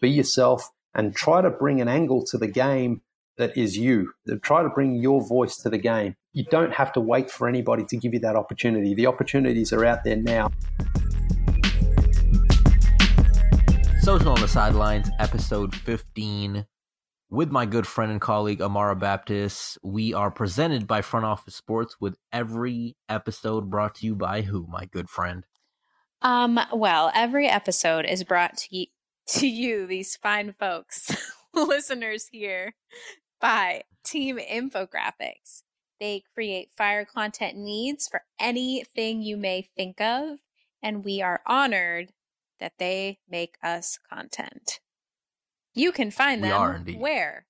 be yourself and try to bring an angle to the game that is you. Try to bring your voice to the game. You don't have to wait for anybody to give you that opportunity. The opportunities are out there now. Social on the Sidelines, episode 15. With my good friend and colleague Amara Baptist, we are presented by Front Office Sports with every episode brought to you by who, my good friend? Um, well, every episode is brought to you, to you these fine folks, listeners here, by Team Infographics. They create fire content needs for anything you may think of, and we are honored that they make us content. You can find We them are indeed. where?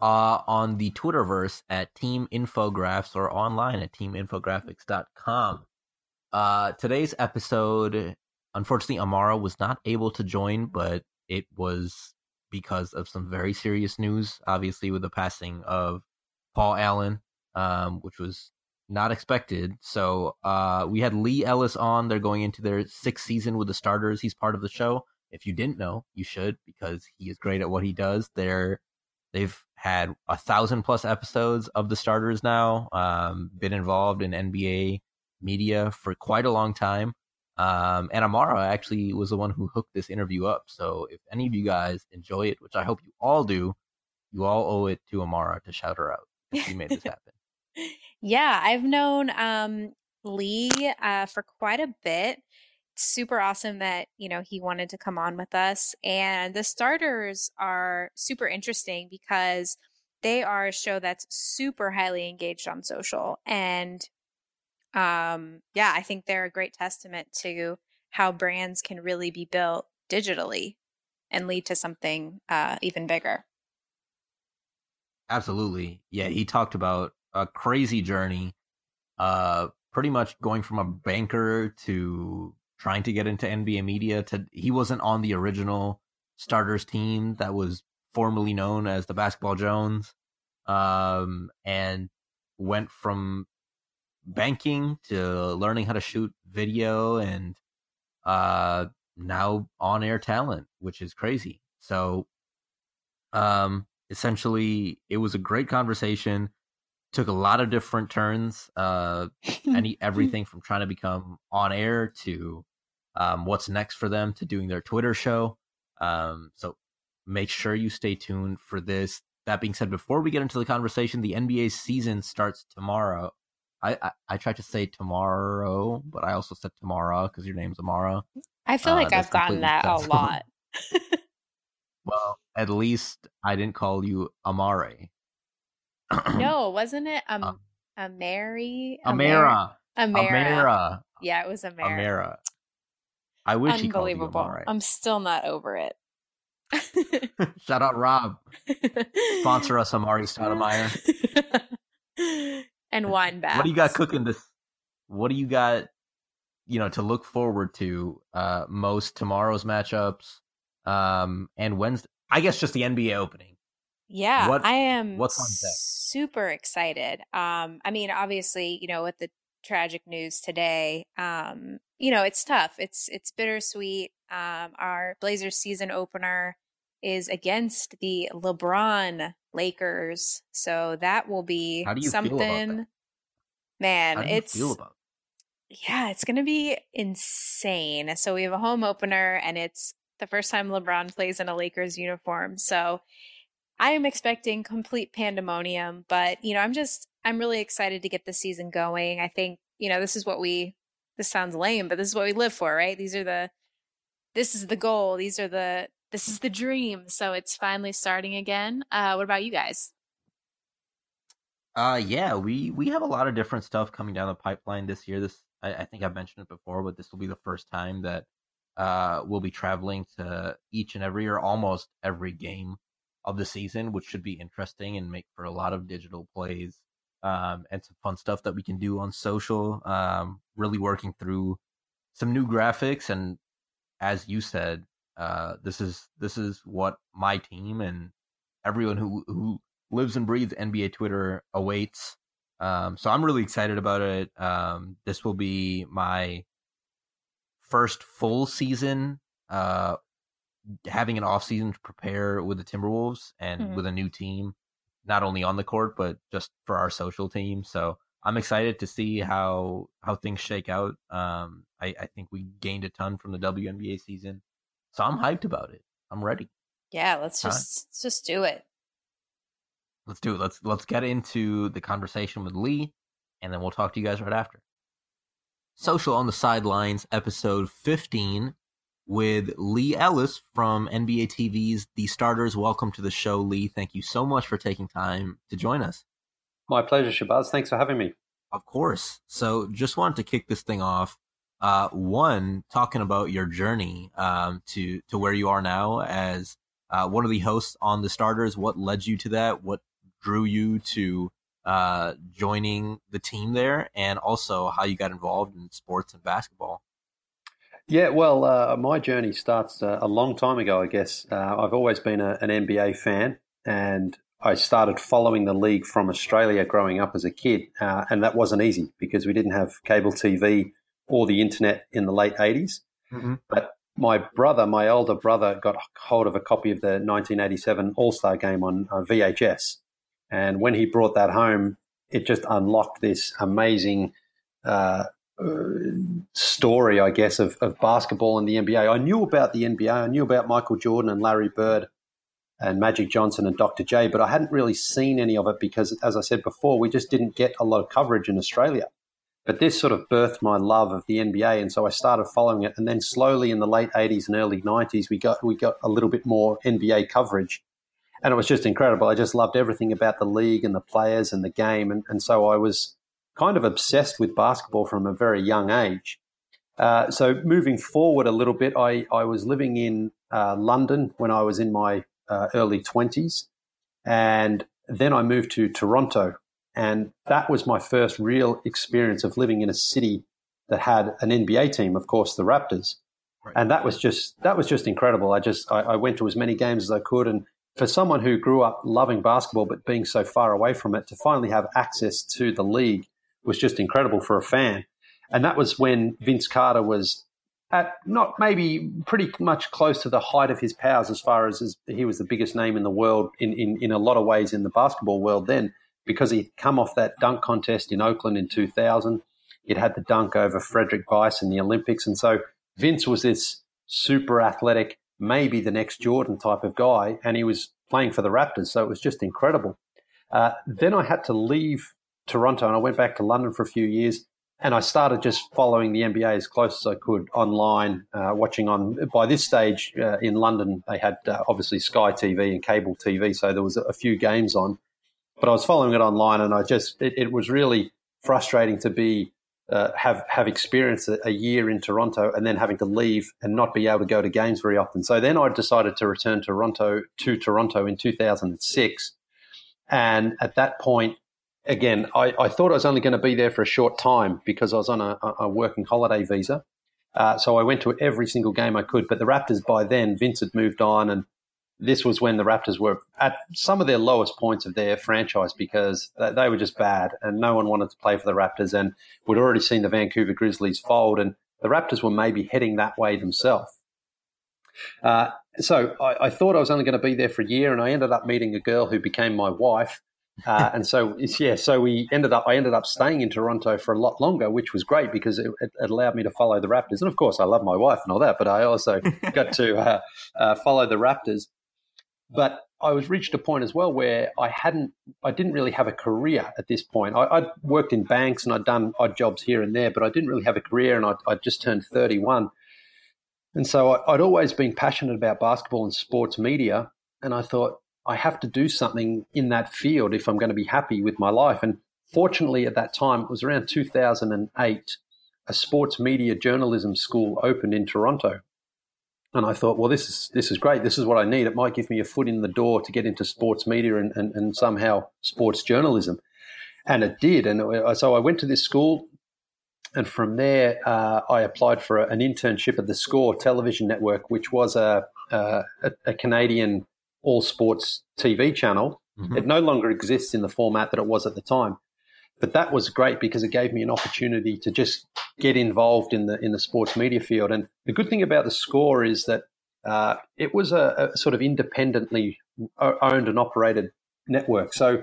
Uh, on the Twitterverse at Team Infographs or online at teaminfographics.com. Uh, today's episode, unfortunately, Amara was not able to join, but it was because of some very serious news, obviously, with the passing of Paul Allen, um, which was not expected. So uh, we had Leigh Ellis on. They're going into their sixth season with the starters. He's part of the show. If you didn't know, you should because he is great at what he does. They're they've had a thousand plus episodes of the starters now. Um, been involved in NBA media for quite a long time. Um, and Amara actually was the one who hooked this interview up. So if any of you guys enjoy it, which I hope you all do, you all owe it to Amara to shout her out. She made this happen. Yeah, I've known um, Leigh uh, for quite a bit. Super awesome that you know he wanted to come on with us, and the starters are super interesting because they are a show that's super highly engaged on social, and um, yeah, I think they're a great testament to how brands can really be built digitally and lead to something uh, even bigger. Absolutely. Yeah, he talked about a crazy journey, uh, pretty much going from a banker to trying to get into NBA media to he wasn't on the original starters team that was formerly known as the Basketball Jones. Um, and went from banking to learning how to shoot video and uh now on air talent, which is crazy. So um essentially it was a great conversation took a lot of different turns uh any everything from trying to become on air to um what's next for them to doing their twitter show. Um so make sure you stay tuned for this. That being said before we get into the conversation the nba season starts tomorrow i i, I tried to say tomorrow but i also said tomorrow because your name's amara I feel Uh, like that's I've gotten that a lot. well at least i didn't call you amare no, wasn't it um, Um, a Mary? amara Amara. amara Yeah, it was Amara. amara i wish he called you Unbelievable. I'm still not over it. shout out rob sponsor us amari stoudemire and wine baths. what do you got cooking this what do you got you know to look forward to uh most tomorrow's matchups um and wednesday i guess just the nba opening Yeah, What- I am what's on super excited. Um, I mean, obviously, you know, with the tragic news today, um, you know, it's tough. It's it's bittersweet. Um, our Blazers season opener is against the LeBron Lakers, so that will be How do you feel about something. that? Man, how do you it's feel about yeah, it's going to be insane. So we have a home opener, and it's the first time LeBron plays in a Lakers uniform. So I am expecting complete pandemonium, but you know, I'm just I'm really excited to get the season going. I think you know this is what we. This sounds lame, but this is what we live for, right? These are the. This is the goal. These are the. This is the dream. So it's finally starting again. Uh, what about you guys? Uh, yeah, we we have a lot of different stuff coming down the pipeline this year. This I, I think I've mentioned it before, but this will be the first time that uh we'll be traveling to each and every or almost every game of the season, which should be interesting and make for a lot of digital plays um and some fun stuff that we can do on social. Um, really working through some new graphics and as you said, uh, this is this is what my team and everyone who who lives and breathes NBA Twitter awaits. Um, so I'm really excited about it. Um, this will be my first full season uh, having an off season to prepare with the Timberwolves and mm-hmm. with a new team, not only on the court but just for our social team. So I'm excited to see how how things shake out. Um, I, I think we gained a ton from the WNBA season, so I'm hyped about it. I'm ready. Yeah, let's just let's just do it. Let's do it. Let's let's get into the conversation with Leigh, and then we'll talk to you guys right after. Social on the Sidelines, episode 15, with Leigh Ellis from NBA TV's The Starters. Welcome to the show, Leigh. Thank you so much for taking time to join us. My pleasure, Shabazz. Thanks for having me. Of course. So, just wanted to kick this thing off. Uh, one, talking about your journey um, to to where you are now as uh, one of the hosts on the starters. What led you to that? What drew you to uh, joining the team there, and also how you got involved in sports and basketball? Yeah, well, uh, my journey starts uh, a long time ago, I guess. Uh, I've always been a, an NBA fan, and I started following the league from Australia growing up as a kid, uh, and that wasn't easy because we didn't have cable TV or the internet in the late 80s. Mm-hmm. But my brother, my older brother, got hold of a copy of the 1987 All Star game on uh, VHS. And when he brought that home, it just unlocked this amazing uh, story, I guess, of, of basketball and the NBA. I knew about the NBA, I knew about Michael Jordan and Larry Bird and Magic Johnson and Dr. J, but I hadn't really seen any of it because, as I said before, we just didn't get a lot of coverage in Australia. But this sort of birthed my love of the NBA, and so I started following it. And then slowly in the late '80s and early '90s, we got we got a little bit more NBA coverage, and it was just incredible. I just loved everything about the league and the players and the game, and, and so I was kind of obsessed with basketball from a very young age. Uh, so moving forward a little bit, I, I was living in uh, London when I was in my uh, early 20s. And then I moved to Toronto. And that was my first real experience of living in a city that had an NBA team, of course, the Raptors. Right. And that was just that was just incredible. I just I, I went to as many games as I could, and for someone who grew up loving basketball but being so far away from it, to finally have access to the league was just incredible for a fan. And that was when Vince Carter was at not maybe pretty much close to the height of his powers as far as, as he was the biggest name in the world in, in, in a lot of ways in the basketball world then because he'd come off that dunk contest in Oakland in 2000. He'd had the dunk over Frédéric Weis in the Olympics. And so Vince was this super athletic, maybe the next Jordan type of guy, and he was playing for the Raptors. So it was just incredible. Uh, then I had to leave Toronto and I went back to London for a few years and I started just following the NBA as close as I could online, uh, watching on. By this stage uh, in London, they had uh, obviously Sky TV and cable TV, so there was a, few games on. But I was following it online, and I just it, it was really frustrating to be uh, have have experienced a, a, year in Toronto and then having to leave and not be able to go to games very often. So then I decided to return to Toronto to Toronto in 2006, and at that point again, I, I, thought I was only going to be there for a short time because I was on a, a working holiday visa. Uh, so I went to every single game I could. But the Raptors, by then, Vince had moved on, and this was when the Raptors were at some of their lowest points of their franchise because they, they were just bad, and no one wanted to play for the Raptors. And we'd already seen the Vancouver Grizzlies fold, and the Raptors were maybe heading that way themselves. Uh, so I, I, thought I was only going to be there for a year, and I ended up meeting a girl who became my wife. Uh, and so yeah, so we ended up. I ended up staying in Toronto for a lot longer, which was great because it, it, allowed me to follow the Raptors. And of course, I love my wife and all that, but I also got to uh, uh, follow the Raptors. But I was reached a point as well where I hadn't, I didn't really have a career at this point. I, would worked in banks and I'd done odd jobs here and there, but I didn't really have a career, and I'd, I'd just turned thirty-one. And so I, I'd always been passionate about basketball and sports media, and I thought I have to do something in that field if I'm going to be happy with my life. And fortunately, at that time, it was around 2008, a sports media journalism school opened in Toronto. And I thought, well, this is this is great. This is what I need. It might give me a foot in the door to get into sports media and, and, and somehow sports journalism. And it did. And so I went to this school, and from there, uh, I applied for an internship at the Score Television Network, which was a, a, a Canadian all sports TV channel. Mm-hmm. It no longer exists in the format that it was at the time. But that was great because it gave me an opportunity to just get involved in the in the sports media field. And the good thing about the score is that uh, it was a, a, sort of independently owned and operated network. So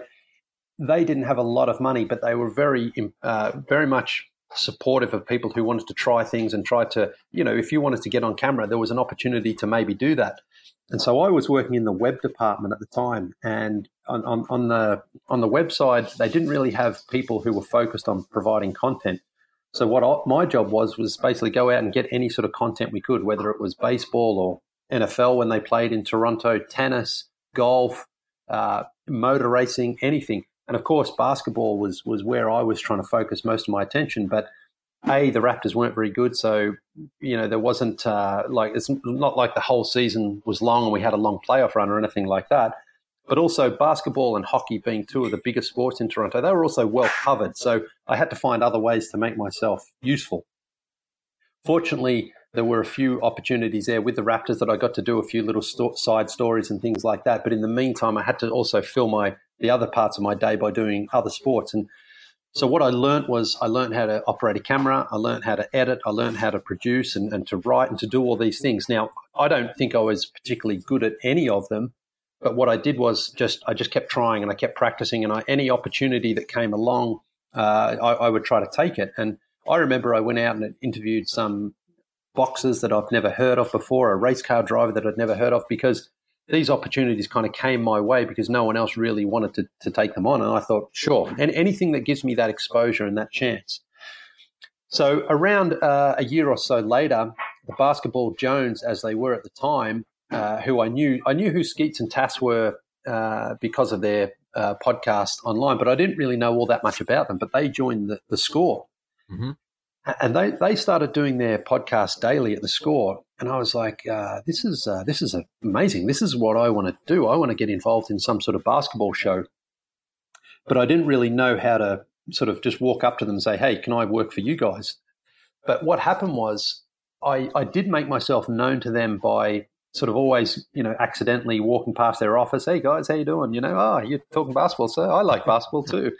they didn't have a lot of money, but they were very, uh, very much supportive of people who wanted to try things and try to, you know, if you wanted to get on camera, there was an opportunity to maybe do that. And so I was working in the web department at the time, and on, on, on the on the website, they didn't really have people who were focused on providing content. So what I, my job was was basically go out and get any sort of content we could, whether it was baseball or NFL when they played in Toronto, tennis, golf, uh, motor racing, anything. And of course, basketball was was where I was trying to focus most of my attention. But a the Raptors weren't very good, so you know there wasn't uh, like it's not like the whole season was long and we had a long playoff run or anything like that but also basketball and hockey being two of the biggest sports in Toronto, they were also well covered. So I had to find other ways to make myself useful. Fortunately, there were a few opportunities there with the Raptors that I got to do a few little sto- side stories and things like that. But in the meantime, I had to also fill my the other parts of my day by doing other sports. And so what I learned was I learned how to operate a camera, I learned how to edit, I learned how to produce and, and to write and to do all these things. Now, I don't think I was particularly good at any of them, but what I did was just I just kept trying and I kept practicing, and I, any opportunity that came along, uh, I, I, would try to take it. And I remember I went out and interviewed some boxers that I've never heard of before, a race car driver that I'd never heard of, because these opportunities kind of came my way because no one else really wanted to, to take them on. And I thought, sure, and anything that gives me that exposure and that chance. So around uh, a year or so later, the Basketball Jones, as they were at the time, uh, who I knew. I knew who Skeets and Tas were uh, because of their uh, podcast online, but I didn't really know all that much about them. But they joined the, the score. Mm-hmm. And they, they started doing their podcast daily at the score, and I was like, uh, "This is uh, this is amazing. This is what I want to do. I want to get involved in some sort of basketball show." But I didn't really know how to sort of just walk up to them and say, "Hey, can I work for you guys?" But what happened was, I, I did make myself known to them by sort of always, you know, accidentally walking past their office. Hey guys, how you doing? You know, oh, you're talking basketball, sir. I like basketball too.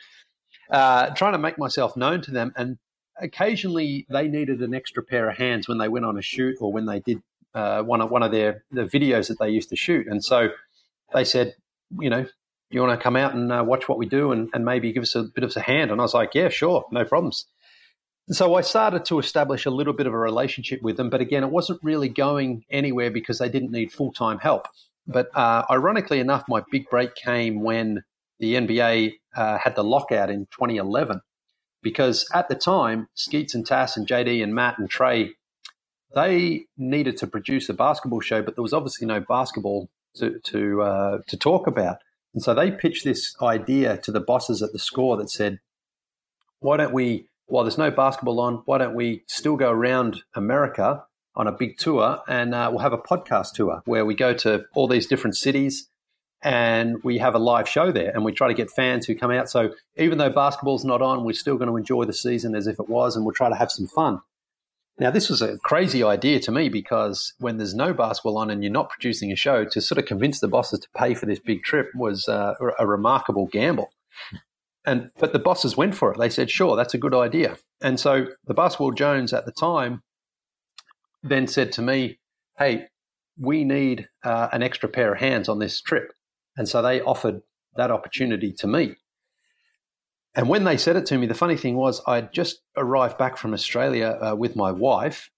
Uh, trying to make myself known to them, and occasionally they needed an extra pair of hands when they went on a shoot or when they did uh, one of one of their the videos that they used to shoot, and so they said, you know. You want to come out and uh, watch what we do and, and maybe give us a bit of a hand? And I was like, yeah, sure, no problems. So I started to establish a little bit of a relationship with them, but again, it wasn't really going anywhere because they didn't need full time help. But uh, ironically enough, my big break came when the NBA uh, had the lockout in 2011, because at the time, Skeets and Tas and JD and Matt and Trey, they needed to produce a basketball show, but there was obviously no basketball to to uh, to talk about, and so they pitched this idea to the bosses at the score that said, "Why don't we?" While there's no basketball on, why don't we still go around America on a big tour and uh, we'll have a podcast tour where we go to all these different cities and we have a live show there and we try to get fans who come out. So even though basketball's not on, we're still going to enjoy the season as if it was and we'll try to have some fun. Now, this was a crazy idea to me because when there's no basketball on and you're not producing a show, to sort of convince the bosses to pay for this big trip was uh, a remarkable gamble. And but the bosses went for it. They said, "Sure, that's a good idea." And so the Basketball Jones at the time then said to me, "Hey, we need uh, an extra pair of hands on this trip," and so they offered that opportunity to me. And when they said it to me, the funny thing was, I'd just arrived back from Australia uh, with my wife,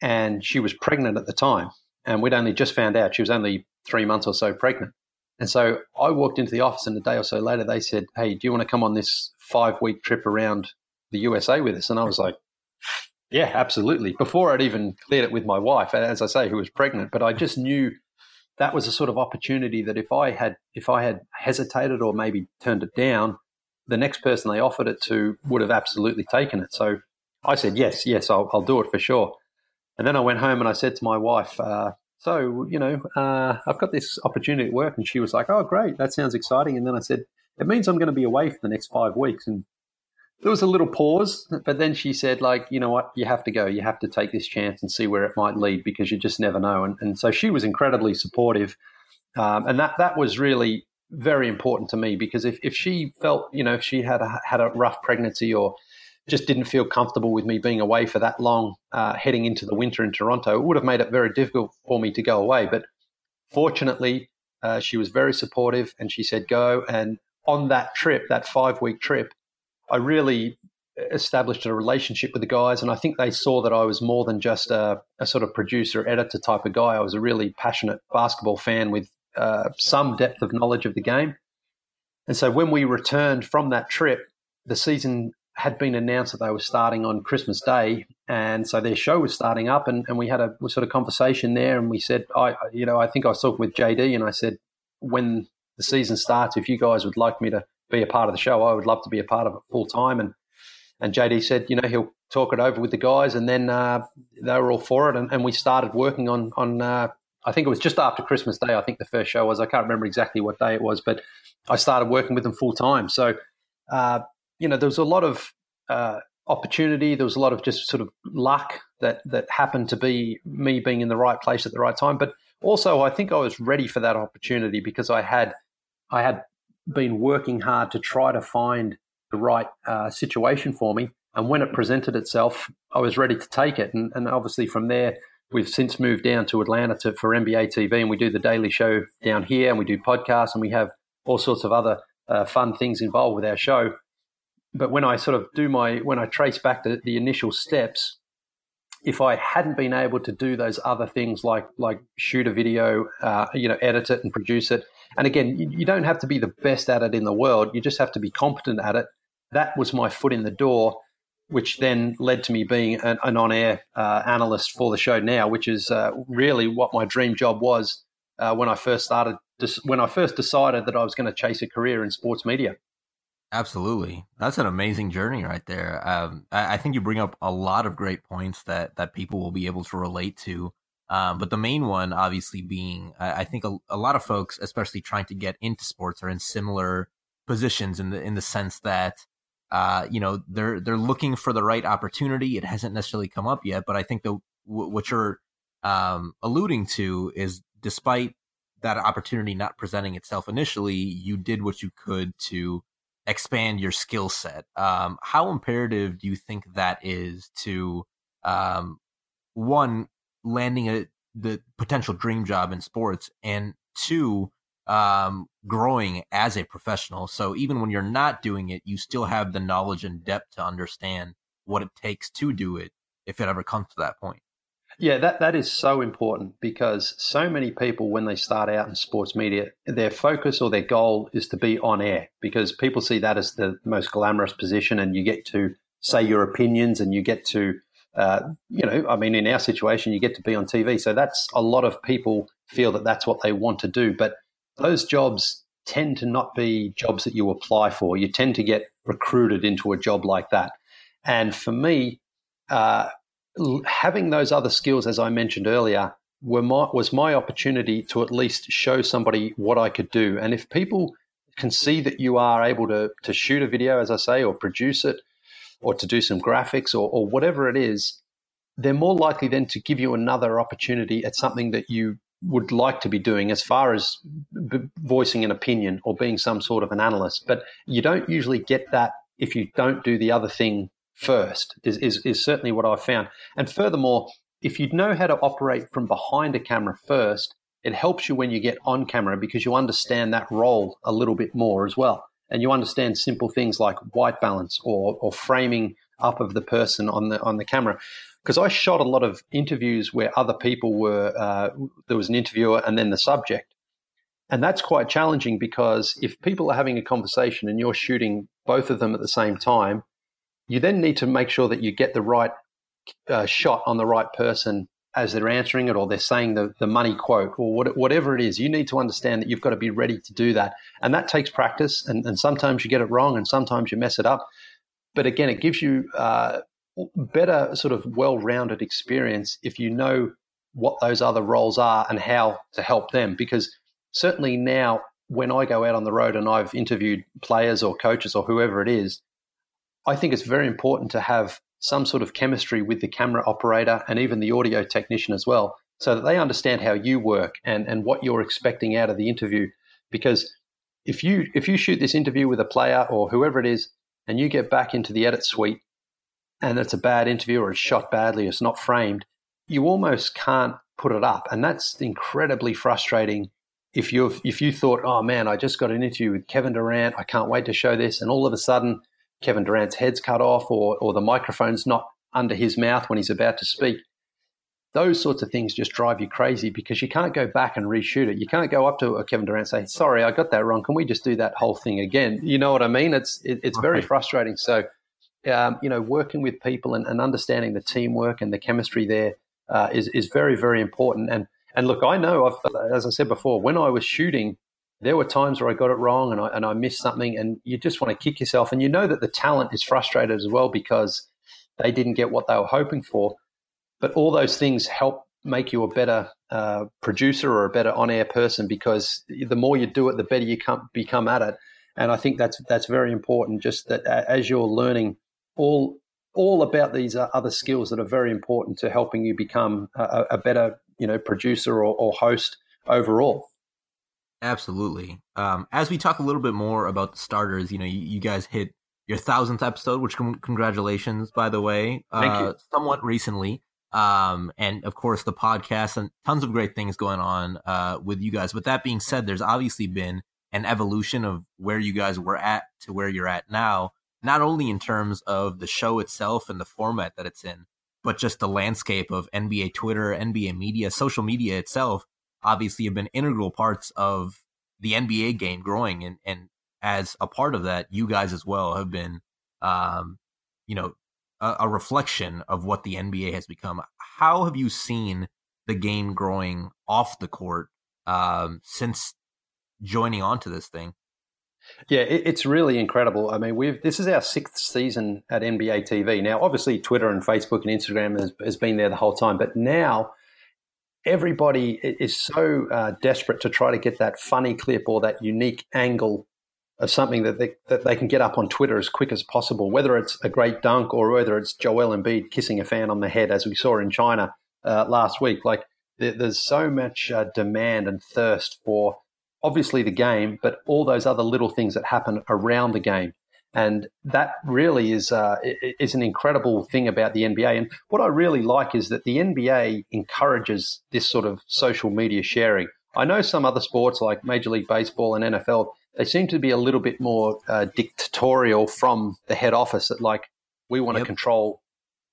and she was pregnant at the time, and we'd only just found out she was only three months or so pregnant. And so I walked into the office, and a day or so later, they said, Hey, do you want to come on this five week trip around the USA with us? And I was like, Yeah, absolutely. Before I'd even cleared it with my wife, as I say, who was pregnant, but I just knew that was a sort of opportunity that if I had if I had hesitated or maybe turned it down, the next person they offered it to would have absolutely taken it. So I said, Yes, yes, I'll, I'll do it for sure. And then I went home and I said to my wife, uh, so, you know, uh, I've got this opportunity at work. And she was like, oh, great. That sounds exciting. And then I said, it means I'm going to be away for the next five weeks. And there was a little pause, but then she said, like, you know what, you have to go. You have to take this chance and see where it might lead because you just never know. And, and so she was incredibly supportive. Um, and that, that was really very important to me because if, if she felt, you know, if she had a, had a rough pregnancy or just didn't feel comfortable with me being away for that long, uh, heading into the winter in Toronto. It would have made it very difficult for me to go away. But fortunately, uh, she was very supportive and she said, go. And on that trip, that five week trip, I really established a relationship with the guys. And I think they saw that I was more than just a, a sort of producer, editor type of guy. I was a really passionate basketball fan with uh, some depth of knowledge of the game. And so when we returned from that trip, the season had been announced that they were starting on Christmas Day, and so their show was starting up, and, and we had a sort of conversation there, and we said, I, you know, I think I was talking with JD, and I said, when the season starts, if you guys would like me to be a part of the show, I would love to be a part of it full time, and and JD said, you know, he'll talk it over with the guys, and then uh, they were all for it, and, and we started working on on. Uh, I think it was just after Christmas Day. I think the first show was. I can't remember exactly what day it was, but I started working with them full time. So uh, you know, there was a lot of uh, opportunity. There was a lot of just sort of luck that that happened to be me being in the right place at the right time. But also, I think I was ready for that opportunity because I had I had been working hard to try to find the right uh, situation for me. And when it presented itself, I was ready to take it. And, and obviously, from there, we've since moved down to Atlanta to, for NBA TV, and we do the daily show down here, and we do podcasts, and we have all sorts of other uh, fun things involved with our show but when I sort of do my when I trace back to the initial steps, if I hadn't been able to do those other things like like shoot a video, uh, you know, edit it and produce it, and again, you, you, don't have to be the best at it in the world. You just have to be competent at it. That was my foot in the door, which then led to me being an, an on-air uh, analyst for the show now, which is uh, really what my dream job was uh, when I first started. When I first decided that I was going to chase a career in sports media. Absolutely, that's an amazing journey right there. Um, I, I, think you bring up a lot of great points that that people will be able to relate to. Um, but the main one, obviously, being I, I think a, a, lot of folks, especially trying to get into sports, are in similar positions in the in the sense that uh, you know they're they're looking for the right opportunity. It hasn't necessarily come up yet, but I think the w- what you're um, alluding to is, despite that opportunity not presenting itself initially, you did what you could to expand your skill set. Um, how imperative do you think that is to um, one landing a the potential dream job in sports, and two um, growing as a professional? So even when you're not doing it, you still have the knowledge and depth to understand what it takes to do it if it ever comes to that point. Yeah, that, that is so important because so many people, when they start out in sports media, their focus or their goal is to be on air because people see that as the most glamorous position and you get to say your opinions and you get to, uh, you know, I mean, in our situation, you get to be on TV. So that's a lot of people feel that that's what they want to do. But those jobs tend to not be jobs that you apply for. You tend to get recruited into a job like that. And for me, uh, having those other skills, as I mentioned earlier, were my, was my opportunity to at least show somebody what I could do. And if people can see that you are able to, to shoot a video, as I say, or produce it, or to do some graphics, or, or whatever it is, they're more likely then to give you another opportunity at something that you would like to be doing as far as b- voicing an opinion or being some sort of an analyst. But you don't usually get that if you don't do the other thing first is, is, is certainly what I've found. And furthermore, if you know how to operate from behind a camera first, it helps you when you get on camera because you understand that role a little bit more as well. And you understand simple things like white balance or, or framing up of the person on the on the camera. Because I shot a lot of interviews where other people were uh, there was an interviewer and then the subject, and that's quite challenging because if people are having a conversation and you're shooting both of them at the same time, you then need to make sure that you get the right uh, shot on the right person as they're answering it or they're saying the, the money quote or what, whatever it is. You need to understand that you've got to be ready to do that. And that takes practice. And, and sometimes you get it wrong and sometimes you mess it up. But again, it gives you uh, better sort of well rounded experience if you know what those other roles are and how to help them. Because certainly now, when I go out on the road and I've interviewed players or coaches or whoever it is, I think it's very important to have some sort of chemistry with the camera operator and even the audio technician as well, so that they understand how you work and, and what you're expecting out of the interview. Because if you if you shoot this interview with a player or whoever it is, and you get back into the edit suite and it's a bad interview or it's shot badly, it's not framed, you almost can't put it up, and that's incredibly frustrating. If you if you thought, oh man, I just got an interview with Kevin Durant, I can't wait to show this, and all of a sudden Kevin Durant's head's cut off, or or the microphone's not under his mouth when he's about to speak. Those sorts of things just drive you crazy because you can't go back and reshoot it. You can't go up to a Kevin Durant and say, "Sorry, I got that wrong. Can we just do that whole thing again?" You know what I mean? It's it, it's very frustrating. So, um, you know, working with people and, and, understanding the teamwork and the chemistry there uh, is is very very important. And and look, I know, I've, as I said before, when I was shooting, there were times where I got it wrong and I and I missed something, and you just want to kick yourself. And you know that the talent is frustrated as well because they didn't get what they were hoping for. But all those things help make you a better uh, producer or a better on-air person because the more you do it, the better you come, become at it. And I think that's that's very important. Just that as you're learning all all about these other skills that are very important to helping you become a, a better, you know, producer or, or host overall. Absolutely. Um, as we talk a little bit more about the starters, you know, you, you guys hit your thousandth episode, which com- congratulations, by the way. Thank uh, you. Somewhat recently. Um, and of course the podcast and tons of great things going on, uh, with you guys. But that being said, there's obviously been an evolution of where you guys were at to where you're at now not only in terms of the show itself and the format that it's in, but just the landscape of NBA Twitter, NBA media, social media itself, obviously have been integral parts of the NBA game growing. And, and as a part of that, you guys as well have been, um, you know, a, a reflection of what the NBA has become. How have you seen the game growing off the court um, since joining onto this thing? Yeah, it's really incredible. I mean, we've this is our sixth season at NBA TV. Now, obviously, Twitter and Facebook and Instagram has, has been there the whole time, but now everybody is so uh, desperate to try to get that funny clip or that unique angle of something that they, that they can get up on Twitter as quick as possible, whether it's a great dunk or whether it's Joel Embiid kissing a fan on the head, as we saw in China uh, last week. Like, there, there's so much uh, demand and thirst for obviously the game, but all those other little things that happen around the game. And that really is uh, is an incredible thing about the NBA. And what I really like is that the NBA encourages this sort of social media sharing. I know some other sports like Major League Baseball and NFL, they seem to be a little bit more uh, dictatorial from the head office. That like we want yep. to control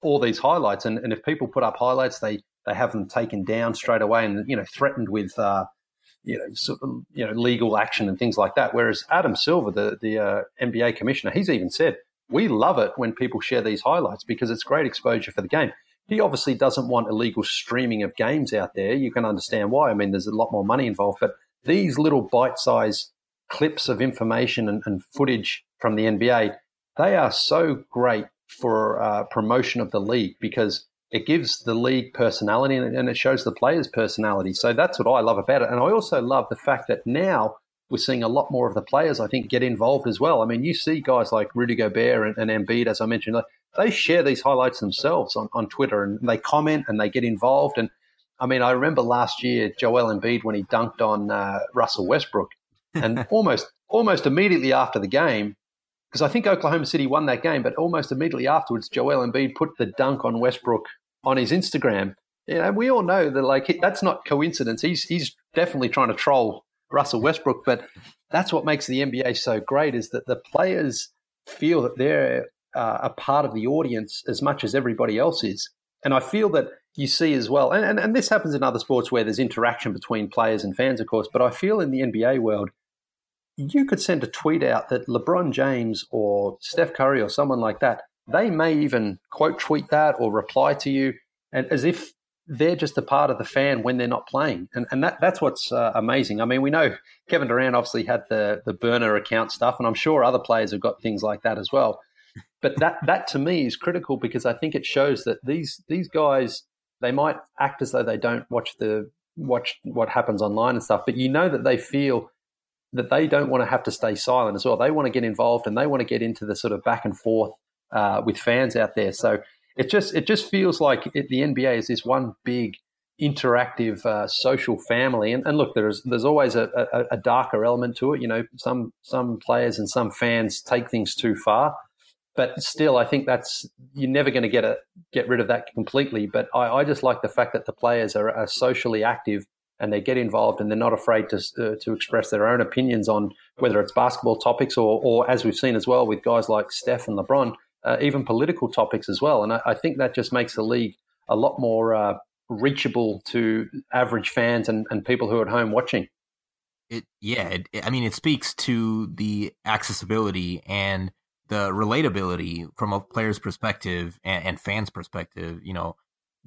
all these highlights, and, and if people put up highlights, they they have them taken down straight away, and you know threatened with uh, you know, sort of, you know, legal action and things like that. Whereas Adam Silver, the the uh, NBA commissioner, he's even said we love it when people share these highlights because it's great exposure for the game. He obviously doesn't want illegal streaming of games out there. You can understand why. I mean, there's a lot more money involved, but these little bite-sized clips of information and, and footage from the NBA, they are so great for uh, promotion of the league because it gives the league personality and it shows the players' personality. So that's what I love about it. And I also love the fact that now we're seeing a lot more of the players, I think, get involved as well. I mean, you see guys like Rudy Gobert and, and Embiid, as I mentioned, they share these highlights themselves on, on Twitter and they comment and they get involved. And I mean, I remember last year, Joel Embiid, when he dunked on uh, Russell Westbrook, and almost almost immediately after the game, because I think Oklahoma City won that game, but almost immediately afterwards, Joel Embiid put the dunk on Westbrook on his Instagram. You we all know that like that's not coincidence. He's he's definitely trying to troll Russell Westbrook, but that's what makes the NBA so great is that the players feel that they're uh, a part of the audience as much as everybody else is. And I feel that you see as well, and, and, and this happens in other sports where there's interaction between players and fans, of course, but I feel in the NBA world, you could send a tweet out that LeBron James or Steph Curry or someone like that, they may even quote tweet that or reply to you, and as if they're just a part of the fan when they're not playing, and and that that's what's uh, amazing. I mean, we know Kevin Durant obviously had the the burner account stuff, and I'm sure other players have got things like that as well. But that that to me is critical because I think it shows that these these guys they might act as though they don't watch the watch what happens online and stuff, but you know that they feel that they don't want to have to stay silent as well. They want to get involved and they want to get into the sort of back and forth uh, with fans out there. So it just it just feels like it, the NBA is this one big interactive uh, social family. And, and, look, there's there's always a, a, a, darker element to it. You know, some some players and some fans take things too far. but still, I think that's you're never going to get a get rid of that completely. But I, I just like the fact that the players are, are, socially active and they get involved and they're not afraid to uh, to express their own opinions on whether it's basketball topics or, or as we've seen as well with guys like Steph and LeBron, uh, even political topics as well. And I, I, think that just makes the league a lot more uh, reachable to average fans and, and people who are at home watching. It yeah, it, I mean it speaks to the accessibility and the relatability from a player's perspective and, and fans' perspective. You know,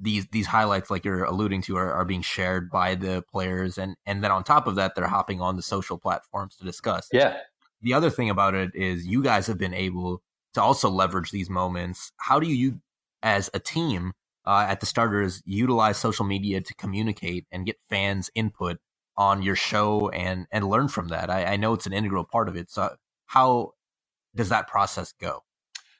these these highlights like you're alluding to are, are being shared by the players. And and then on top of that they're hopping on the social platforms to discuss. Yeah. The other thing about it is you guys have been able to also leverage these moments. How do you as a team uh, at the starters utilize social media to communicate and get fans input on your show and and learn from that? I, I know it's an integral part of it. So how does that process go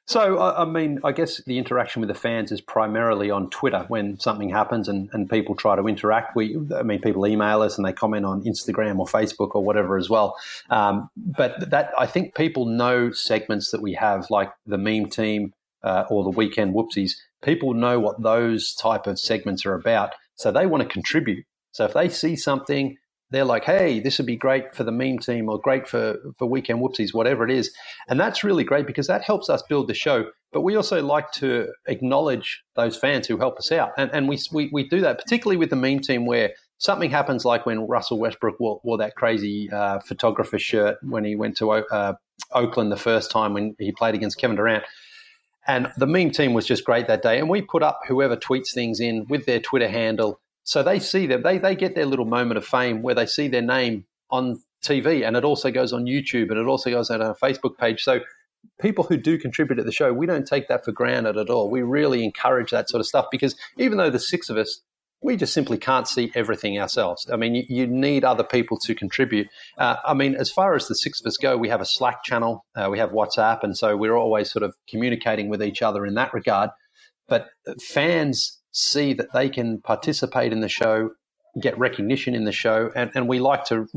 so, I mean, I guess the interaction with the fans is primarily on Twitter when something happens and, and people try to interact. We, I mean, people email us and they comment on Instagram or Facebook or whatever as well. Um, but that, I think people know segments that we have, like the meme team uh, or the weekend whoopsies. People know what those type of segments are about. So they want to contribute. So if they see something they're like, hey, this would be great for the meme team or great for, for weekend whoopsies, whatever it is. And that's really great because that helps us build the show. But we also like to acknowledge those fans who help us out. And, and we, we, we do that, particularly with the meme team where something happens like when Russell Westbrook wore, wore that crazy uh, photographer shirt when he went to uh, Oakland the first time when he played against Kevin Durant. And the meme team was just great that day. And we put up whoever tweets things in with their Twitter handle so they see them, they, they get their little moment of fame where they see their name on TV and it also goes on YouTube and it also goes on our Facebook page. So people who do contribute to the show, we don't take that for granted at all. We really encourage that sort of stuff because even though the six of us, we just simply can't see everything ourselves. I mean, you, you need other people to contribute. Uh, I mean, as far as the six of us go, we have a Slack channel, uh, we have WhatsApp, and so we're always sort of communicating with each other in that regard. But fans see that they can participate in the show, get recognition in the show. And, and we like to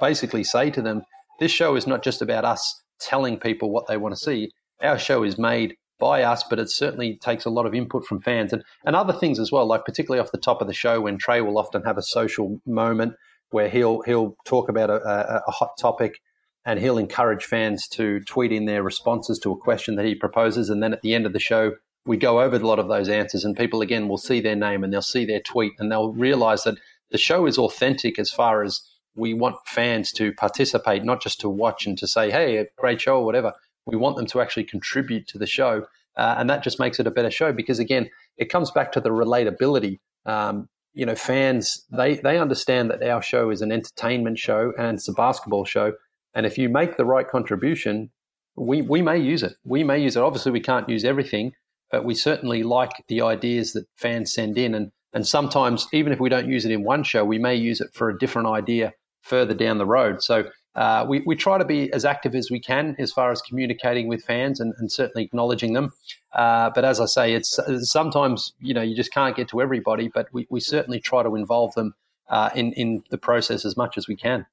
basically say to them, this show is not just about us telling people what they want to see. Our show is made by us, but it certainly takes a lot of input from fans and, and other things as well, like particularly off the top of the show when Trey will often have a social moment where he'll he'll talk about a, a, a hot topic and he'll encourage fans to tweet in their responses to a question that he proposes and then at the end of the show we go over a lot of those answers and people again will see their name and they'll see their tweet and they'll realize that the show is authentic as far as we want fans to participate, not just to watch and to say, hey, a great show or whatever. We want them to actually contribute to the show. Uh, and that just makes it a better show because, again, it comes back to the relatability. Um, you know, fans, they, they understand that our show is an entertainment show and it's a basketball show. And if you make the right contribution, we, we may use it. We may use it. Obviously, we can't use everything, but we certainly like the ideas that fans send in. And, and sometimes, even if we don't use it in one show, we may use it for a different idea further down the road. So uh, we, we try to be as active as we can as far as communicating with fans and, and certainly acknowledging them. Uh, but as I say, it's sometimes you know you just can't get to everybody, but we, we certainly try to involve them uh, in in the process as much as we can.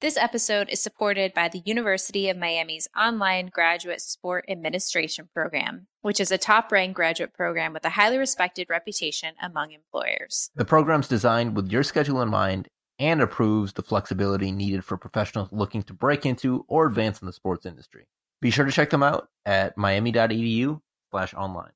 This episode is supported by the University of Miami's online graduate sport administration program, which is a top ranked graduate program with a highly respected reputation among employers. The program's designed with your schedule in mind and approves the flexibility needed for professionals looking to break into or advance in the sports industry. Be sure to check them out at miami.edu slash online.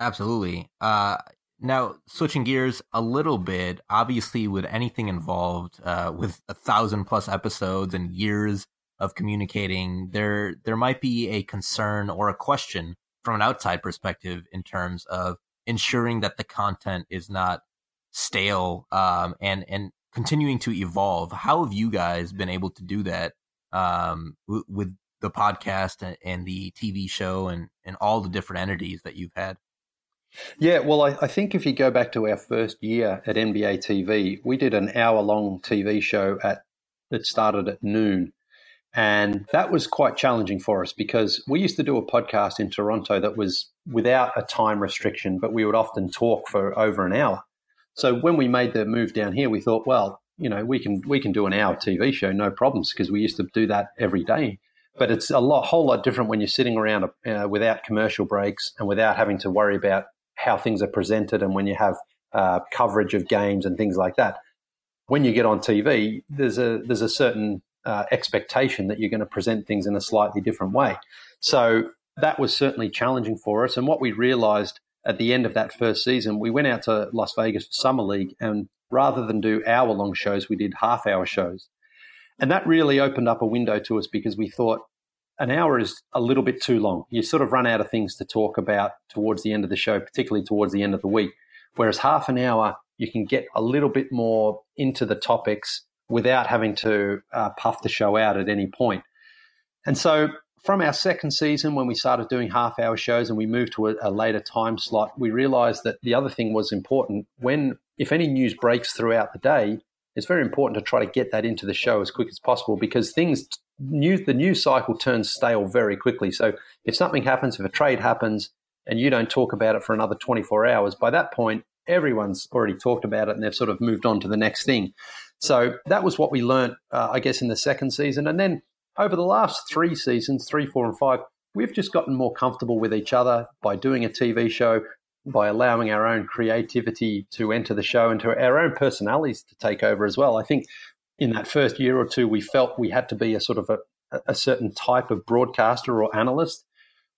Absolutely. Uh, now, switching gears a little bit, obviously, with anything involved, uh, with a thousand plus episodes and years of communicating, there there might be a concern or a question from an outside perspective in terms of ensuring that the content is not stale um, and and continuing to evolve. How have you guys been able to do that um, w- with the podcast and, and the TV show and and all the different entities that you've had? Yeah, well, I, I, think if you go back to our first year at NBA TV, we did an hour long TV show at that started at noon. And that was quite challenging for us because we used to do a podcast in Toronto that was without a time restriction, but we would often talk for over an hour. So when we made the move down here, we thought, well, you know, we can we can do an hour TV show, no problems, because we used to do that every day. but it's a lot, whole lot different when you're sitting around uh, without commercial breaks and without having to worry about how things are presented and when you have uh, coverage of games and things like that. When you get on TV, there's a there's a certain uh, expectation that you're going to present things in a slightly different way. So that was certainly challenging for us. And what we realized at the end of that first season, we went out to Las Vegas for Summer League, and rather than do hour long shows, we did half hour shows. And that really opened up a window to us because we thought an hour is a little bit too long. You sort of run out of things to talk about towards the end of the show, particularly towards the end of the week. Whereas half an hour, you can get a little bit more into the topics without having to uh, puff the show out at any point. And so from our second season, when we started doing half hour shows and we moved to a, a, later time slot, we realized that the other thing was important. When, if any news breaks throughout the day, it's very important to try to get that into the show as quick as possible because things, news, the news cycle turns stale very quickly. So if something happens, if a trade happens, and you don't talk about it for another 24 hours, by that point, everyone's already talked about it and they've sort of moved on to the next thing. So that was what we learned, uh, I guess, in the second season. And then over the last three seasons, three, four, and five, we've just gotten more comfortable with each other by doing a TV show, by allowing our own creativity to enter the show and to our own personalities to take over as well. I think in that first year or two, we felt we had to be a sort of a, a certain type of broadcaster or analyst.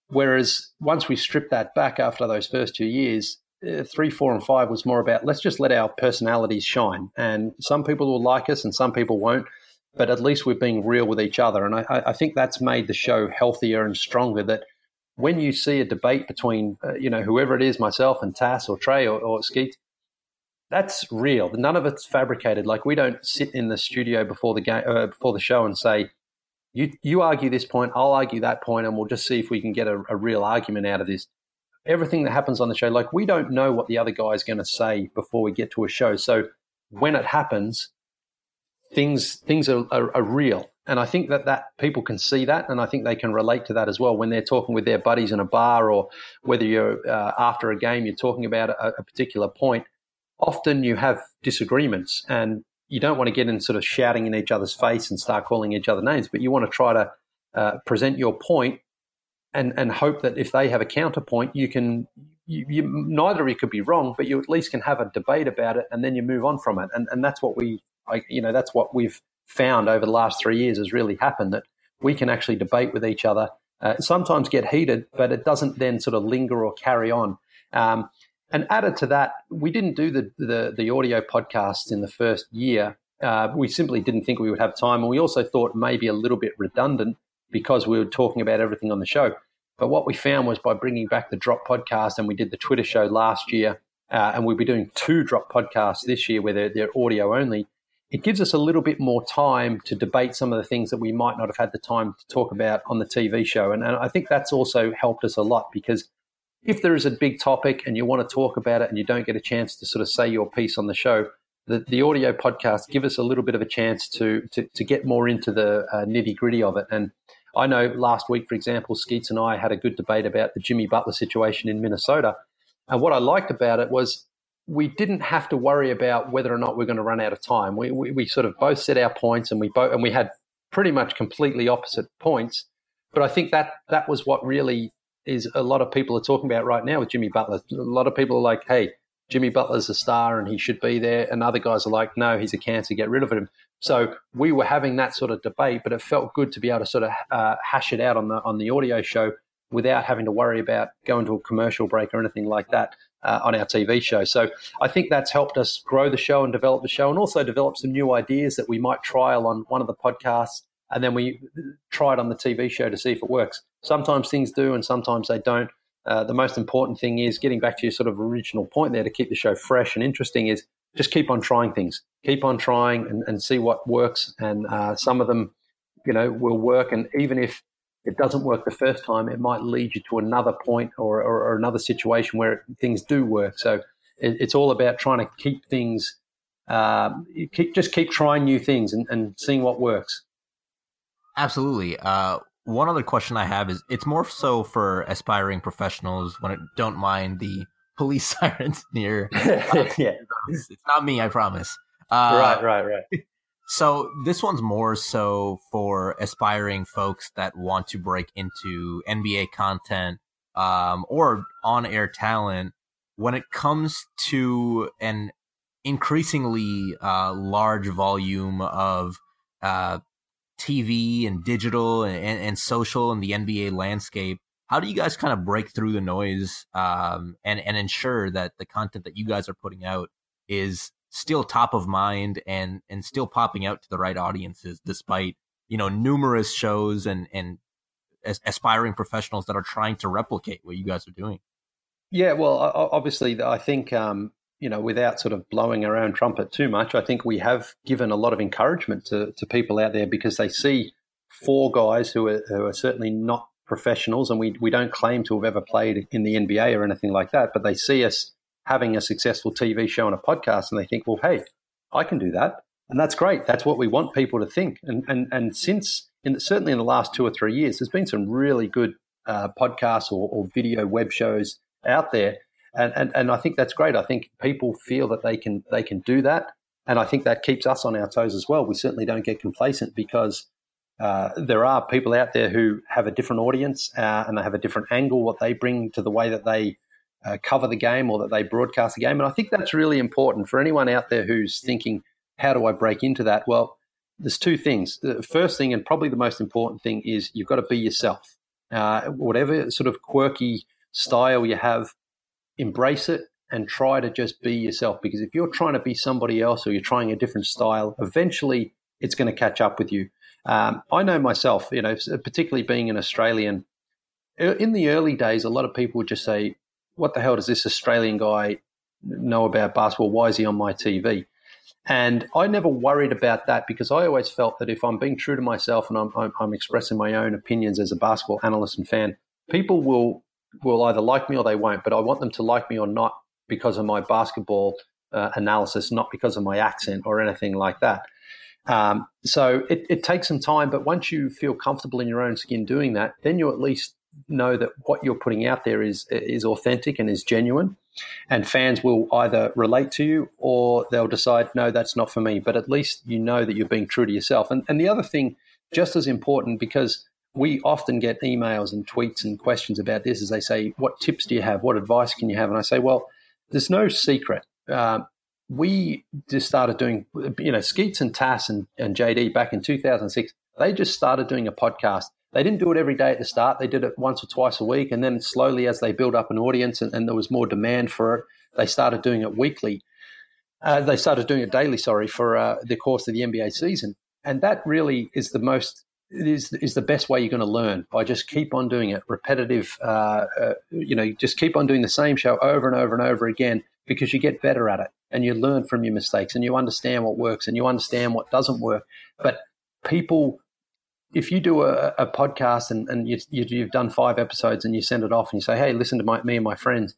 Whereas once we stripped that back after those first two years, uh, three, four, and five was more about let's just let our personalities shine. And some people will like us and some people won't but at least we're being real with each other. And I, I think that's made the show healthier and stronger. That when you see a debate between, uh, you know, whoever it is, myself and Tas or Trey or, or Skeet, that's real. None of it's fabricated. Like we don't sit in the studio before the game, uh, before the show, and say, "You you argue this point, I'll argue that point, and we'll just see if we can get a, a real argument out of this." Everything that happens on the show, like we don't know what the other guy is going to say before we get to a show. So when it happens, things things are, are, are, real. And I think that, that people can see that, and I think they can relate to that as well when they're talking with their buddies in a bar, or whether you're uh, after a game, you're talking about a, a particular point. Often you have disagreements, and you don't want to get in sort of shouting in each other's face and start calling each other names, but you want to try to uh, present your point and and hope that if they have a counterpoint, you can you, you, neither of you could be wrong, but you at least can have a debate about it, and then you move on from it. And and that's what we I, you know, that's what we've found over the last three years has really happened that we can actually debate with each other, uh, sometimes get heated, but it doesn't then sort of linger or carry on. Um, and added to that, we didn't do the, the, the audio podcasts in the first year. Uh, we simply didn't think we would have time. And we also thought maybe a little bit redundant because we were talking about everything on the show. But what we found was by bringing back the Drop podcast, and we did the Twitter show last year, uh, and we'll be doing two Drop podcasts this year where they're, they're audio only it gives us a little bit more time to debate some of the things that we might not have had the time to talk about on the TV show. And, and, I think that's also helped us a lot because if there is a big topic and you want to talk about it and you don't get a chance to sort of say your piece on the show, the, the audio podcast give us a little bit of a chance to, to, to get more into the uh, nitty gritty of it. And I know last week, for example, Skeets and I had a good debate about the Jimmy Butler situation in Minnesota. And what I liked about it was we didn't have to worry about whether or not we're going to run out of time. We, we, we sort of both set our points and we both and we had pretty much completely opposite points. But I think that that was what really is a lot of people are talking about right now with Jimmy Butler. A lot of people are like, "Hey, Jimmy Butler's a star and he should be there," and other guys are like, "No, he's a cancer. Get rid of him." So we were having that sort of debate, but it felt good to be able to sort of uh, hash it out on the on the audio show without having to worry about going to a commercial break or anything like that uh, on our TV show. So I think that's helped us grow the show and develop the show, and also develop some new ideas that we might trial on one of the podcasts, and then we try it on the TV show to see if it works. Sometimes things do, and sometimes they don't. Uh, the most important thing is getting back to your sort of original point there to keep the show fresh and interesting is just keep on trying things, keep on trying and, and see what works. And uh, some of them, you know, will work. And even if it doesn't work the first time, it might lead you to another point or, or, or another situation where things do work. So it, it's all about trying to keep things, um, keep, just keep trying new things and, and seeing what works. Absolutely. Uh, one other question I have is it's more so for aspiring professionals when it don't mind the police sirens near. yeah, it's, it's, not me, I promise. Uh, right, right, right. So this one's more so for aspiring folks that want to break into NBA content um, or on-air talent. When it comes to an increasingly uh, large volume of uh, TV and digital and, and, social in the NBA landscape, how do you guys kind of break through the noise um, and and ensure that the content that you guys are putting out is still top of mind and and still popping out to the right audiences despite you know numerous shows and and aspiring professionals that are trying to replicate what you guys are doing? Yeah well obviously i think um, you know without sort of blowing our own trumpet too much i think we have given a lot of encouragement to, to people out there because they see four guys who are, who are certainly not professionals and we, we don't claim to have ever played in the nba or anything like that but they see us having a successful TV show and a podcast, and they think, well, hey, I can do that, and that's great. That's what we want people to think. And and and since in, certainly in the last two or three years, there's been some really good uh, podcasts or, or, video web shows out there, and, and and I think that's great. I think people feel that they can they can do that, and I think that keeps us on our toes as well. We certainly don't get complacent because. Uh, there are people out there who have a different audience uh, and they have a different angle what they bring to the way that they uh, cover the game or that they broadcast the game. And I think that's really important for anyone out there who's thinking, how do I break into that? Well, there's two things. The first thing, and probably the most important thing, is you've got to be yourself. Uh, whatever sort of quirky style you have, embrace it and try to just be yourself. Because if you're trying to be somebody else or you're trying a different style, eventually it's going to catch up with you. Um, I know myself, you know, particularly being an Australian, in the early days, a lot of people would just say, what the hell does this Australian guy know about basketball? Why is he on my TV? And I never worried about that because I always felt that if I'm being true to myself and I'm, I'm, I'm, expressing my own opinions as a basketball analyst and fan, people will will either like me or they won't. But I want them to like me or not because of my basketball uh, analysis, not because of my accent or anything like that. Um, so it, it takes some time, but once you feel comfortable in your own skin doing that, then you at least know that what you're putting out there is is authentic and is genuine. And fans will either relate to you or they'll decide no that's not for me. But at least you know that you're being true to yourself. And and the other thing just as important because we often get emails and tweets and questions about this as they say what tips do you have? What advice can you have? And i say well there's no secret. Uh, we just started doing you know skeets and Tas and, and jd back in 2006 they just started doing a podcast they didn't do it every day at the start. They did it once or twice a week. And then slowly, as they built up an audience and, and there was more demand for it, they started doing it weekly. Uh, they started doing it daily, sorry, for uh, the course of the NBA season. And that really is the most is is the best way you're going to learn by just keep on doing it, repetitive. Uh, uh, you know, just keep on doing the same show over and over and over again because you get better at it and you learn from your mistakes and you understand what works and you understand what doesn't work. But people if you do a, a podcast and, and you, you, have done five episodes and you send it off and you say, hey, listen to my, me and my friends,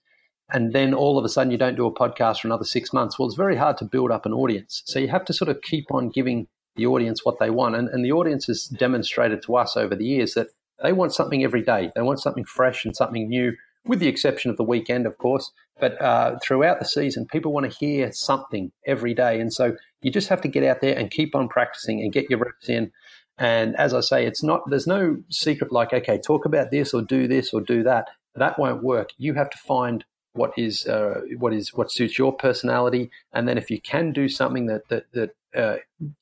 and then all of a sudden you don't do a podcast for another six months, well, it's very hard to build up an audience. So you have to sort of keep on giving the audience what they want. And, and the audience has demonstrated to us over the years that they want something every day. They want something fresh and something new, with the exception of the weekend, of course. But uh, throughout the season, people want to hear something every day. And so you just have to get out there and keep on practicing and get your reps in and as I say, it's not, there's no secret like, okay, talk about this or do this or do that. That won't work. You have to find what is, uh, what is, what suits your personality. And then if you can do something that, that, that uh,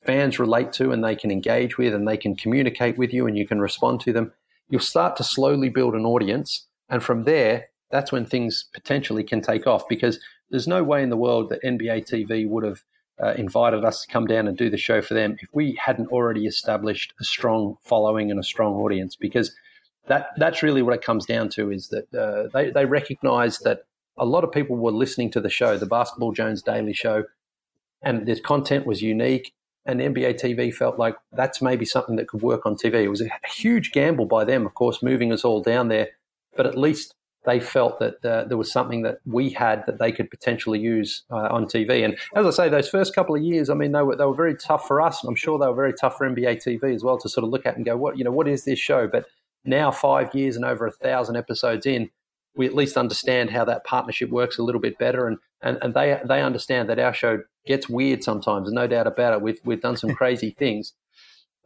fans relate to and they can engage with and they can communicate with you and you can respond to them, you'll start to slowly build an audience. And from there, that's when things potentially can take off because there's no way in the world that NBA TV would have uh, invited us to come down and do the show for them if we hadn't already established a strong following and a strong audience because that that's really what it comes down to is that uh, they, they recognize that a lot of people were listening to the show the basketball jones daily show and the content was unique and nba tv felt like that's maybe something that could work on tv it was a huge gamble by them of course moving us all down there but at least they felt that uh, there was something that we had that they could potentially use uh, on TV. And as I say, those first couple of years, I mean, they were, they were very tough for us. And I'm sure they were very tough for NBA TV as well to sort of look at and go, what, you know, what is this show? But now, five years and over a thousand episodes in, we at least understand how that partnership works a little bit better. And, and, and they, they understand that our show gets weird sometimes, no doubt about it. We've we've done some crazy things,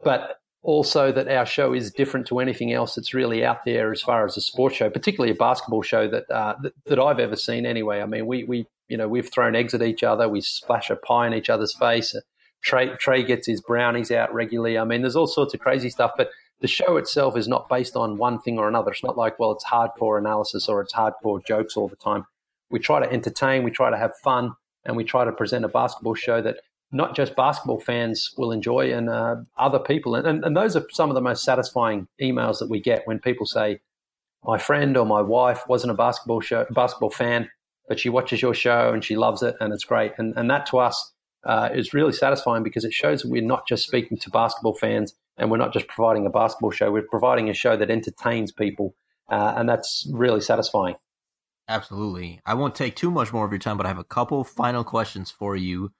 but also that our show is different to anything else that's really out there as far as a sports show, particularly a basketball show that uh, that, that, I've ever seen. Anyway, I mean, we we you know we've thrown eggs at each other, we splash a pie in each other's face. Trey Trey gets his brownies out regularly. I mean, there's all sorts of crazy stuff, but the show itself is not based on one thing or another. It's not like well, it's hardcore analysis or it's hardcore jokes all the time. We try to entertain, we try to have fun, and we try to present a basketball show that not just basketball fans will enjoy and uh, other people. And, and, and, those are some of the most satisfying emails that we get when people say, my friend or my wife wasn't a basketball show, basketball fan, but she watches your show and she loves it and it's great. And, and that to us uh, is really satisfying because it shows that we're not just speaking to basketball fans and we're not just providing a basketball show, we're providing a show that entertains people. Uh, and that's really satisfying. Absolutely. I won't take too much more of your time, but I have a couple final questions for you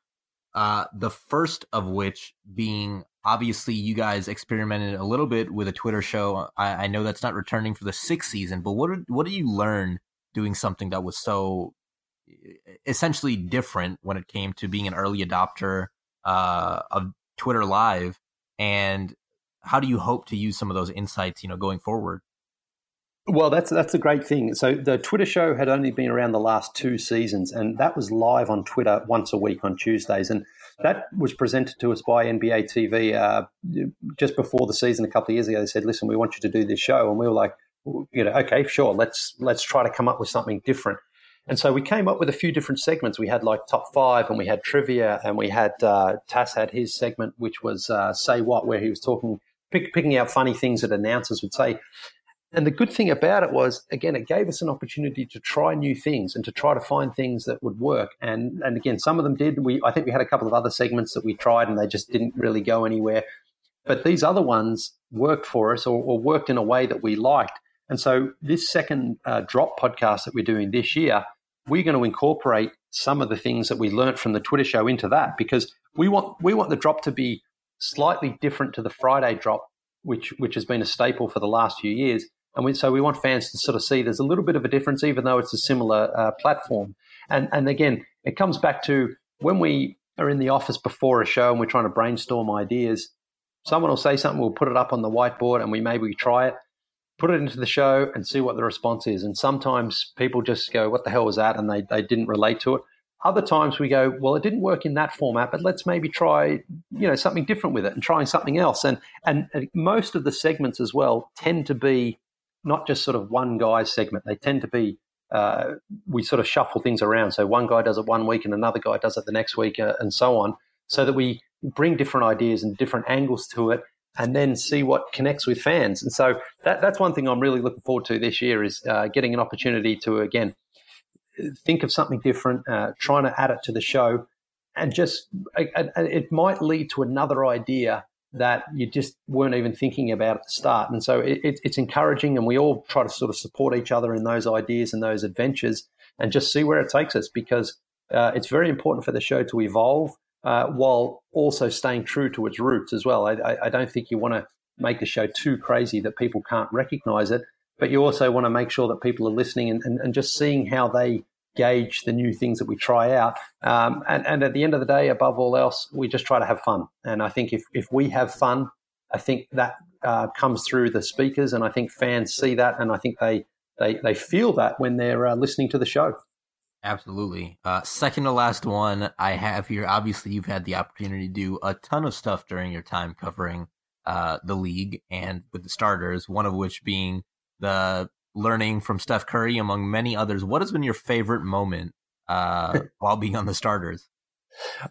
uh, the first of which being obviously you guys experimented a little bit with a Twitter show. I, I know that's not returning for the sixth season, but what did, what did you learn doing something that was so essentially different when it came to being an early adopter uh, of Twitter Live, and how do you hope to use some of those insights, you know, going forward? Well, that's that's a great thing. So the Twitter show had only been around the last two seasons, and that was live on Twitter once a week on Tuesdays, and that was presented to us by NBA TV uh, just before the season a couple of years ago. They said, "Listen, we want you to do this show," and we were like, "You know, okay, sure, let's let's try to come up with something different." And so we came up with a few different segments. We had like top five, and we had trivia, and we had uh, Tas had his segment, which was uh, "Say What," where he was talking, pick, picking out funny things that announcers would say. And the good thing about it was, again, it gave us an opportunity to try new things and to try to find things that would work. And and again, some of them did. We I think we had a couple of other segments that we tried and they just didn't really go anywhere. But these other ones worked for us or, or worked in a way that we liked. And so this second uh, drop podcast that we're doing this year, we're going to incorporate some of the things that we learned from the Twitter show into that because we want we want the drop to be slightly different to the Friday drop, which which has been a staple for the last few years and we, so we want fans to sort of see there's a little bit of a difference, even though it's a similar uh, platform. And, and again, it comes back to when we are in the office before a show and we're trying to brainstorm ideas, someone will say something, we'll put it up on the whiteboard and we maybe try it, put it into the show and see what the response is. And sometimes people just go, what the hell was that? And they, they didn't relate to it. Other times we go, well, it didn't work in that format, but let's maybe try, you know, something different with it and trying something else. And, and most of the segments as well tend to be not just sort of one guy's segment. They tend to be uh, we sort of shuffle things around. So one guy does it one week and another guy does it the next week, uh, and so on, so that we bring different ideas and different angles to it, and then see what connects with fans. And so that, that's one thing I'm really looking forward to this year is uh, getting an opportunity to again think of something different, uh, trying to add it to the show, and just it might lead to another idea that you just weren't even thinking about at the start. And so it, it, it's encouraging, and we all try to sort of support each other in those ideas and those adventures and just see where it takes us because uh, it's very important for the show to evolve uh, while also staying true to its roots as well. I, I, don't think you want to make the show too crazy that people can't recognize it, but you also want to make sure that people are listening and, and, and just seeing how they gauge the new things that we try out. Um, and, and, at the end of the day, above all else, we just try to have fun. And I think if, if we have fun, I think that uh, comes through the speakers, and I think fans see that, and I think they they, they feel that when they're uh, listening to the show. Absolutely. Uh, second to last one I have here. Obviously, you've had the opportunity to do a ton of stuff during your time covering uh, the league and with the starters. One of which being the learning from Steph Curry, among many others. What has been your favorite moment uh, while being on the starters?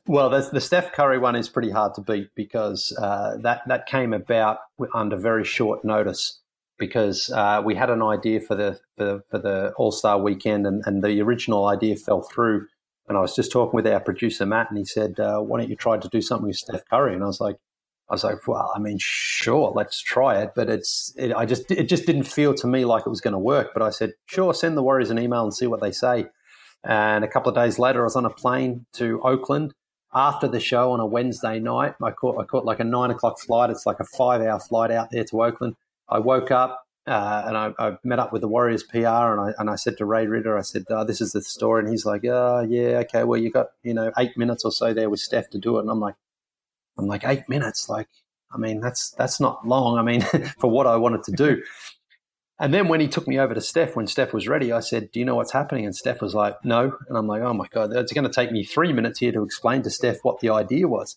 Well, the Steph Curry one is pretty hard to beat because uh, that that came about under very short notice because uh, we had an idea for the for, for the All Star weekend and, and the original idea fell through. And I was just talking with our producer Matt, and he said, uh, "Why don't you try to do something with Steph Curry?" And I was like, I was like, well, I mean, sure, let's try it. But it's, it, I just, it just didn't feel to me like it was going to work. But I said, sure, send the Warriors an email and see what they say. And a couple of days later, I was on a plane to Oakland after the show on a Wednesday night. I caught, I caught like a nine o'clock flight. It's like a five hour flight out there to Oakland. I woke up, uh, and I, I, met up with the Warriors PR, and I and I said to Ray Ridder, I said, oh, "This is the story," and he's like, "Oh, yeah, okay. Well, you got you know eight minutes or so there with Steph to do it," and I'm like, "I'm like eight minutes, like." I mean, that's that's not long. I mean, for what I wanted to do. And then when he took me over to Steph, when Steph was ready, I said, Do you know what's happening? And Steph was like, No. And I'm like, Oh my God, it's going to take me three minutes here to explain to Steph what the idea was.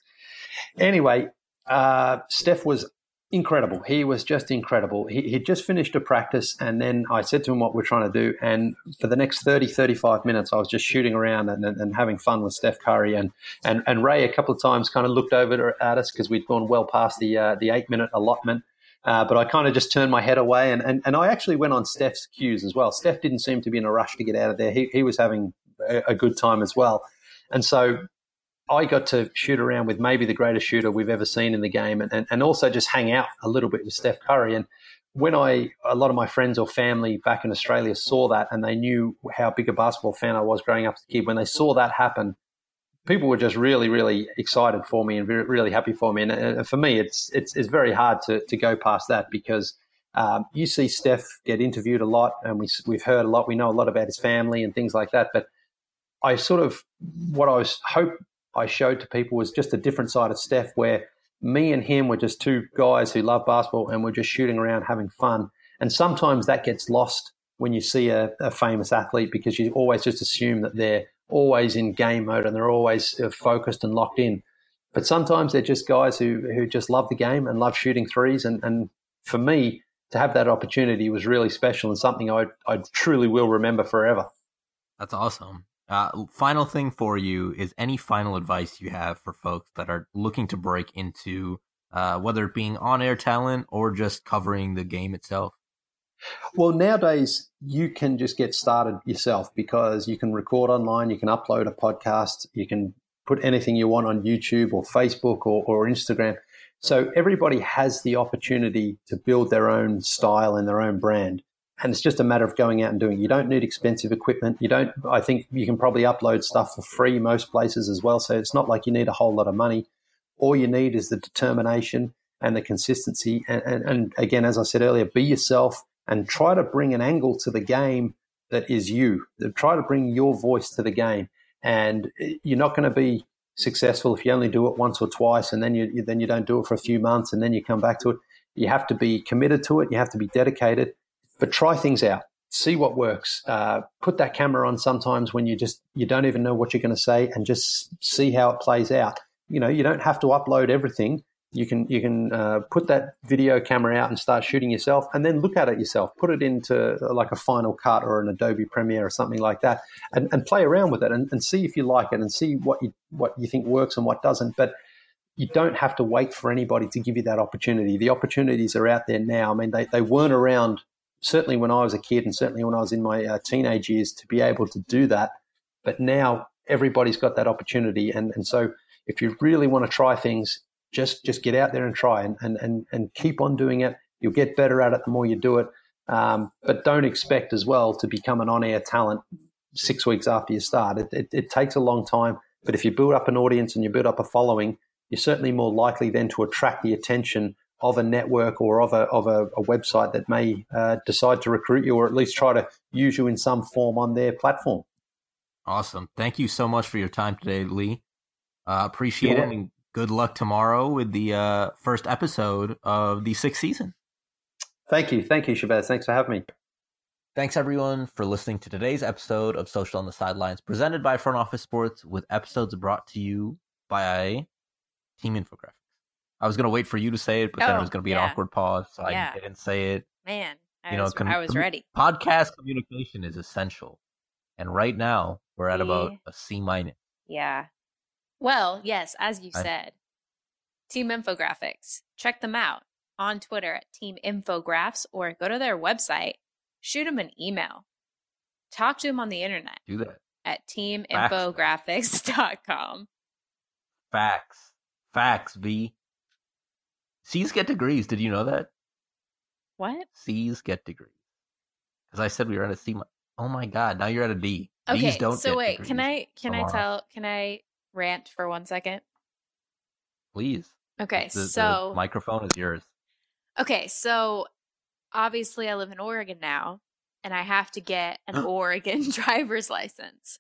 Anyway, uh, Steph was incredible. He was just incredible. He, he'd just finished a practice, and then I said to him what we're trying to do. And for the next 30, 35 minutes, I was just shooting around and, and, having fun with Steph Curry. And, and, and Ray, a couple of times, kind of looked over at us because we'd gone well past the, uh, the eight minute allotment. Uh, but I kind of just turned my head away, and, and, and I actually went on Steph's cues as well. Steph didn't seem to be in a rush to get out of there. He, he was having a, a good time as well. And so I got to shoot around with maybe the greatest shooter we've ever seen in the game and, and, and also just hang out a little bit with Steph Curry. And when I, a lot of my friends or family back in Australia saw that and they knew how big a basketball fan I was growing up as a kid, when they saw that happen, people were just really, really excited for me and really happy for me. And for me, it's it's, it's very hard to, to go past that because um, you see Steph get interviewed a lot, and we we've heard a lot. We know a lot about his family and things like that. But I sort of what I was hope I showed to people was just a different side of Steph, where me and him were just two guys who love basketball and we're just shooting around having fun. And sometimes that gets lost when you see a, a famous athlete because you always just assume that they're always in game mode and they're always uh, focused and locked in. But sometimes they're just guys who, who just love the game and love shooting threes. And, and for me, to have that opportunity was really special and something I, I truly will remember forever. That's awesome. Uh, final thing for you is any final advice you have for folks that are looking to break into uh, whether it being on air talent or just covering the game itself? Well, nowadays you can just get started yourself because you can record online, you can upload a podcast, you can put anything you want on YouTube or Facebook or, or Instagram. So everybody has the opportunity to build their own style and their own brand. And it's just a matter of going out and doing. You don't need expensive equipment. You don't. I think you can probably upload stuff for free most places as well. So it's not like you need a whole lot of money. All you need is the determination and the consistency. And, and, and again, as I said earlier, be yourself and try to bring an angle to the game that is you. Try to bring your voice to the game, and you're not going to be successful if you only do it once or twice, and then you then you don't do it for a few months, and then you come back to it. You have to be committed to it. You have to be dedicated, but try things out. See what works. Uh, put that camera on sometimes when you just you don't even know what you're going to say, and just see how it plays out. You know, you don't have to upload everything you can you can uh, put that video camera out and start shooting yourself, and then look at it yourself. Put it into uh, like a Final Cut or an Adobe Premiere or something like that, and, and play around with it and, and see if you like it and see what you what you think works and what doesn't. But you don't have to wait for anybody to give you that opportunity. The opportunities are out there now. I mean, they, they weren't around certainly when I was a kid and certainly when I was in my uh, teenage years to be able to do that. But now everybody's got that opportunity. And, and so if you really want to try things, just just get out there and try and, and, and, and keep on doing it. You'll get better at it the more you do it. Um, but don't expect as well to become an on air talent six weeks after you start. It, it, it, takes a long time. But if you build up an audience and you build up a following, you're certainly more likely then to attract the attention of a network or of a, of a, a website that may uh, decide to recruit you or at least try to use you in some form on their platform. Awesome. Thank you so much for your time today, Leigh. Uh, appreciate it. And good luck tomorrow with the uh, first episode of the sixth season. Thank you. Thank you, Shabazz. Thanks for having me. Thanks, everyone, for listening to today's episode of Social on the Sidelines, presented by Front Office Sports, with episodes brought to you by Team Infographics. I was going to wait for you to say it, but oh, then it was oh, going to be yeah. an awkward pause, so yeah. I didn't say it. Man, I, you know, was, con- I was ready. Podcast communication is essential. And right now, we're at about a C minus. Yeah, well, yes, as you I, said, Team Infographics. Check them out on Twitter at Team Infographs or go to their website, shoot them an email, talk to them on the internet. Do that at teaminfographics.com. Facts. Facts, V. C's get degrees. Did you know that? What? C's get degrees. Because I said we were at a C. Oh my God! Now you're at a D. Okay, D's don't so wait. Can I? Can tomorrow. I tell? Can I rant for one second? Please. Okay, the, so the microphone is yours. Okay, so obviously I live in Oregon now and I have to get an Oregon driver's license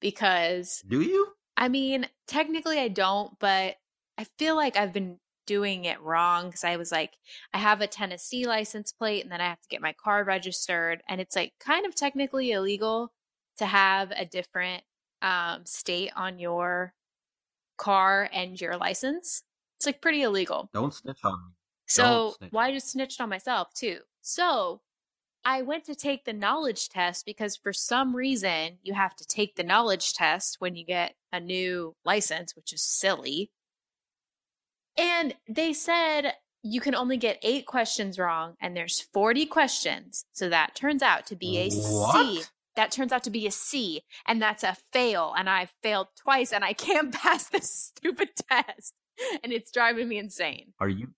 because Do you? I mean, technically I don't, but I feel like I've been doing it wrong because I was like, I have a Tennessee license plate and then I have to get my car registered. And it's like kind of technically illegal to have a different um, state on your car and your license. It's like pretty illegal. Don't snitch on me. So snitch. why just snitched on myself too? So I went to take the knowledge test because for some reason you have to take the knowledge test when you get a new license, which is silly. And they said you can only get eight questions wrong, and there's 40 questions. So that turns out to be a C. What? That turns out to be a C, and that's a fail. And I've failed twice, and I can't pass this stupid test. And it's driving me insane. Are you?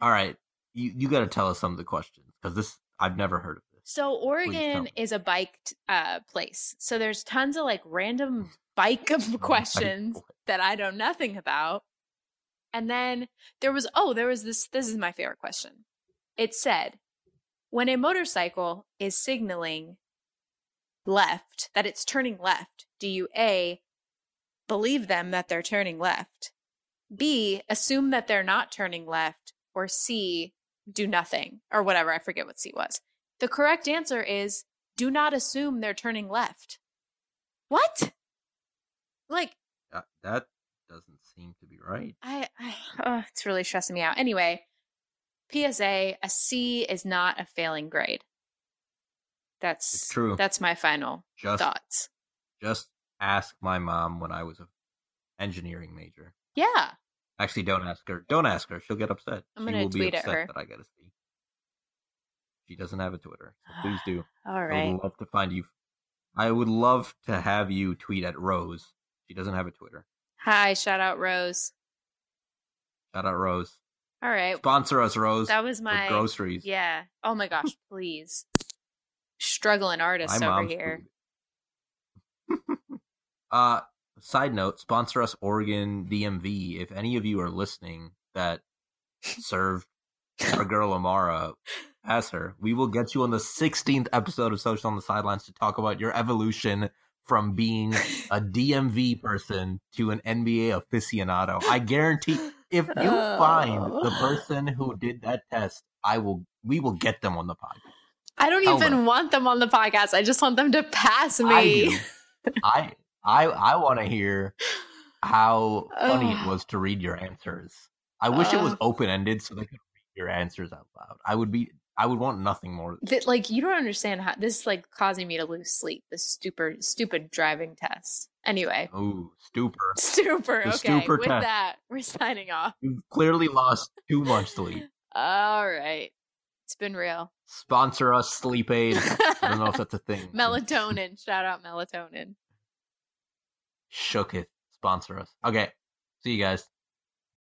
All right. You you got to tell us some of the questions because this I've never heard of this. So Oregon is a bike uh, place. So there's tons of like random bike of questions that I know nothing about. And then there was oh, there was this this is my favorite question. It said, when a motorcycle is signaling left, that it's turning left, do you A believe them that they're turning left? B assume that they're not turning left or C do nothing or whatever, I forget what C was. The correct answer is do not assume they're turning left. What? Like Uh, that doesn't seem to be right. I, I oh, it's really stressing me out. Anyway, PSA, a C is not a failing grade. That's It's true. That's my final Just thoughts. just ask my mom when I was a engineering major. Yeah. Actually, don't ask her. Don't ask her. She'll get upset. I'm she gonna will be tweet at her. that I get a C. She doesn't have a Twitter, so please do. All right. I would love to find you. I would love to have you tweet at Rose. She doesn't have a Twitter. Hi, shout out Rose. Shout out Rose. All right. Sponsor us, Rose. That was my groceries. Yeah. Oh my gosh, please. Struggling artist My over here. uh, side note: sponsor us, Oregon DMV. If any of you are listening that served our girl Amara as her, we will get you on the 16th episode of Social on the Sidelines to talk about your evolution from being a DMV person to an NBA aficionado. I guarantee if you find oh. the Oh. person who did that test, I will we will get them on the podcast. I don't Tell even them. want them on the podcast. I just want them to pass me. I I I want to hear how funny it was to read your answers. I wish it was open ended so they could read your answers out loud. I would be I would want nothing more. that like you don't understand how this is like causing me to lose sleep this stupid stupid driving test anyway Ooh, stupor. stupor The okay stupor with test. that we're signing off You've clearly lost too much sleep. all right it's been real Sponsor us, sleep aid. I don't know if that's a thing. melatonin shout out melatonin Shooketh. Sponsor us. Okay. See you guys.